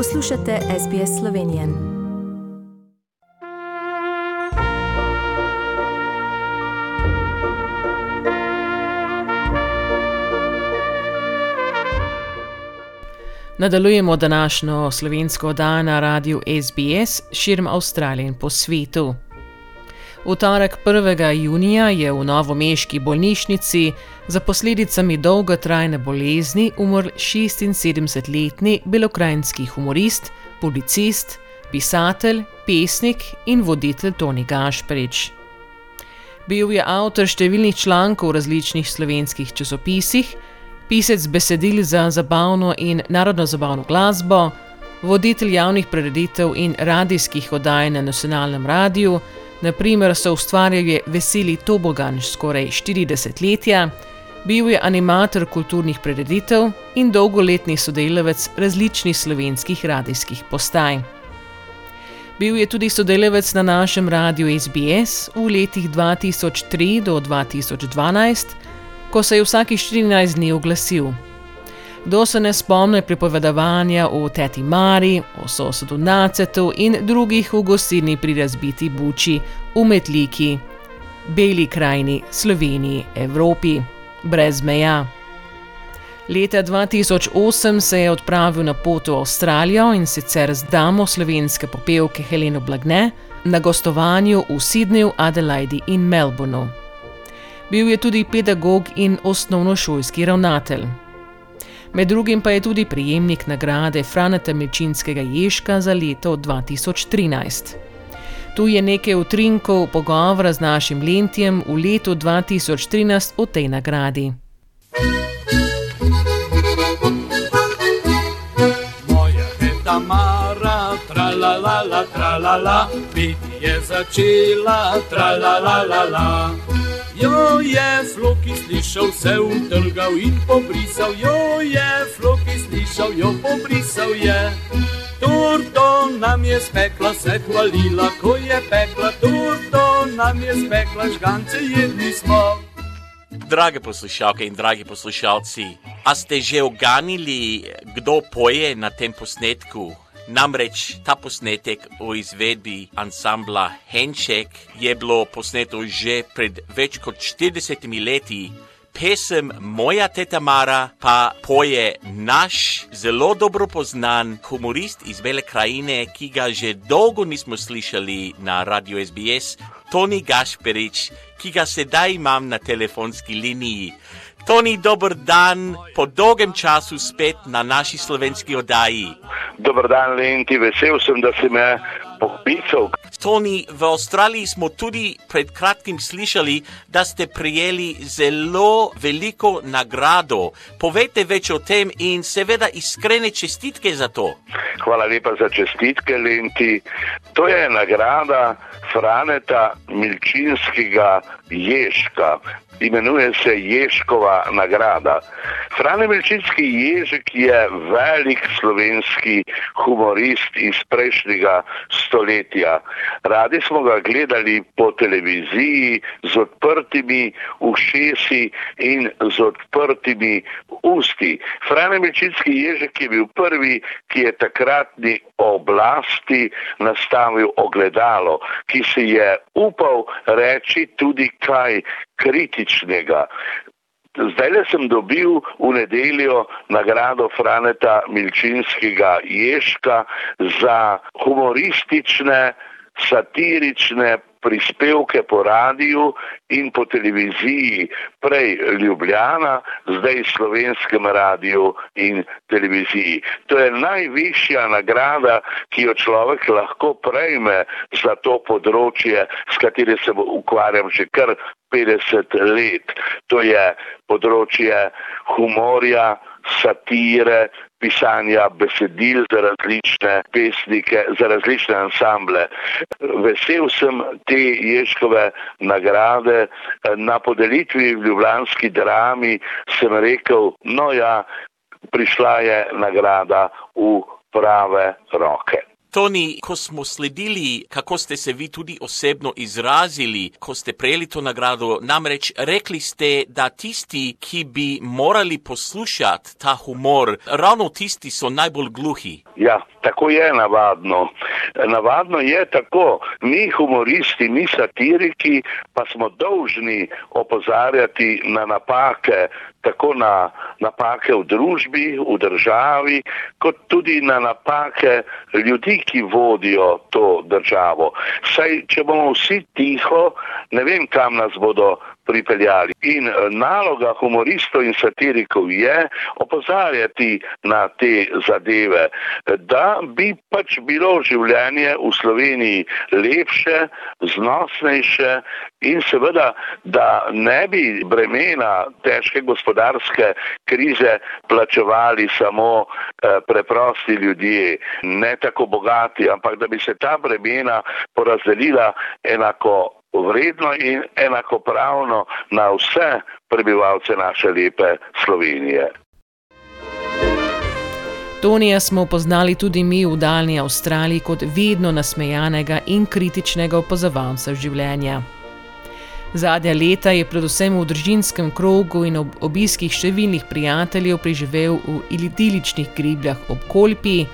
Poslušate SBS Slovenijo. Nadaljujemo današnjo slovensko dan na radiju SBS širom Avstralije in po svetu. V torek 1. junija je v novomeški bolnišnici za posledicami dolgotrajne bolezni umrl 76-letni belokrajinski humorist, publicist, pisatelj, pesnik in voditelj Toni Gašperič. Bil je avtor številnih člankov v različnih slovenskih časopisih, pisec besedil za zabavno in narodno zabavno glasbo, voditelj javnih preditev in radijskih oddaj na nacionalnem radiju, Naprimer so ustvarjali veseli tobogan skoraj 40 letja, bil je animator kulturnih preditev in dolgoletni sodelavec različnih slovenskih radijskih postaj. Bil je tudi sodelavec na našem radiju SBS v letih 2003 do 2012, ko se je vsaki 14 dni oglasil. Kdo se ne spomne pripovedovanja o teti Mari, o sosedu Nacetu in drugih v gostilni pri razbiti buči, umetliki, beli krajini, Sloveniji, Evropi, brez meja. Leta 2008 se je odpravil na pot v Avstralijo in sicer z damo slovenske popevke Heleno Blagne na gostovanju v Sydneyju, Adelaidi in Melbourneu. Bil je tudi pedagog in osnovnošolski ravnatelj. Med drugim pa je tudi prijemnik nagrade Franeta Mečinskega Ježka za leto 2013. Tu je nekaj utrinkov pogovora z našim Lentijem v letu 2013 o tej nagradi. Tralalala, tralala, biti je začela, tralalala. Jo je floki slišal, se utrgal in pobrisal, jo je floki slišal, jo pobrisal je. Torto nam je spekla, se hvalila, ko je pekla, torto nam je spekla, žgance jedni smo. Drage poslušalke in dragi poslušalci, a ste že oganili, kdo poje na tem posnetku? Namreč ta posnetek o izvedbi ansambla Henček je bilo posneto že pred več kot 40 leti. Pesem Moja teta Mara pa poje naš zelo dobro poznan humorist iz Bele krajine, ki ga že dolgo nismo slišali na radio SBS, Toni Gašperič, ki ga sedaj imam na telefonski liniji. Toni, dober dan, po dolgem času spet na naši slovenski oddaji. Dober dan, Lenti, vesel sem, da si me poklical. Toni, v Avstraliji smo tudi pred kratkim slišali, da ste prijeli zelo veliko nagrado. Povejte več o tem in seveda iskrene čestitke za to. Hvala lepa za čestitke, Lenti. To je nagrada Franeta Milčinskega Ježka imenuje se Ježkova nagrada. Frane Milčinski Ježek je velik slovenski humorist iz prejšnjega stoletja. Radi smo ga gledali po televiziji z odprtimi ušesi in z odprtimi usti. Frane Milčinski Ježek je bil prvi, ki je takratni oblasti nastavil ogledalo, ki si je upal reči tudi kaj kritičnega. Zdaj le sem dobil v nedeljo nagrado Franeta Milčinskega Ježka za humoristične, satirične prispevke po radiju in po televiziji, prej Ljubljana, zdaj slovenskem radiju in televiziji. To je najvišja nagrada, ki jo človek lahko prejme za to področje, s katero se ukvarjam že kar 50 let. To je področje humorja, satire, pisanja besedil za različne pesnike, za različne ansamble. Vesel sem te Ježkove nagrade. Na podelitvi v Ljubljanski drami sem rekel, no ja, prišla je nagrada v prave roke. Toni, ko smo sledili, kako ste se vi tudi osebno izrazili, ko ste prejeli to nagrado, namreč rekli ste, da tisti, ki bi morali poslušati ta humor, ravno tisti so najbolj gluhi. Ja, tako je navadno. Navadno je tako, mi humoristi, mi satiriki, pa smo dolžni opozarjati na napake, tako na napake v družbi, v državi, kot tudi na napake ljudi, ki vodijo to državo. Saj, če bomo vsi tiho, ne vem, kam nas bodo pripeljali. In eh, naloga humoristov in satirikov je opozarjati na te zadeve, da bi pač bilo življenje v Sloveniji lepše, znosnejše in seveda, da ne bi bremena težke gospodarske krize plačevali samo eh, preprosti ljudje, ne tako bogati, ampak da bi se ta bremena porazdelila enako vredno in enakopravno na vse prebivalce naše lepe Slovenije. Tonija smo poznali tudi mi v daljni Avstraliji kot vedno nasmejanega in kritičnega opazovalca življenja. Zadnja leta je predvsem v družinskem krogu in ob obiskih številnih prijateljev preživel v idiličnih gribljah ob Kolpi,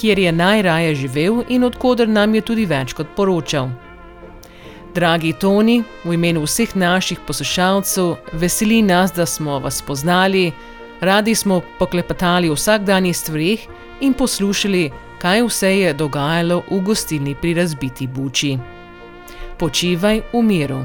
kjer je najraje živel in odkuder nam je tudi več kot poročal. Dragi Toni, v imenu vseh naših poslušalcev, veseli nas, da smo vas spoznali, radi smo poklepetali o vsakdanjih stvarih in poslušali, kaj vse je dogajalo v gostilni pri razbiti buči. Počivaj v miru.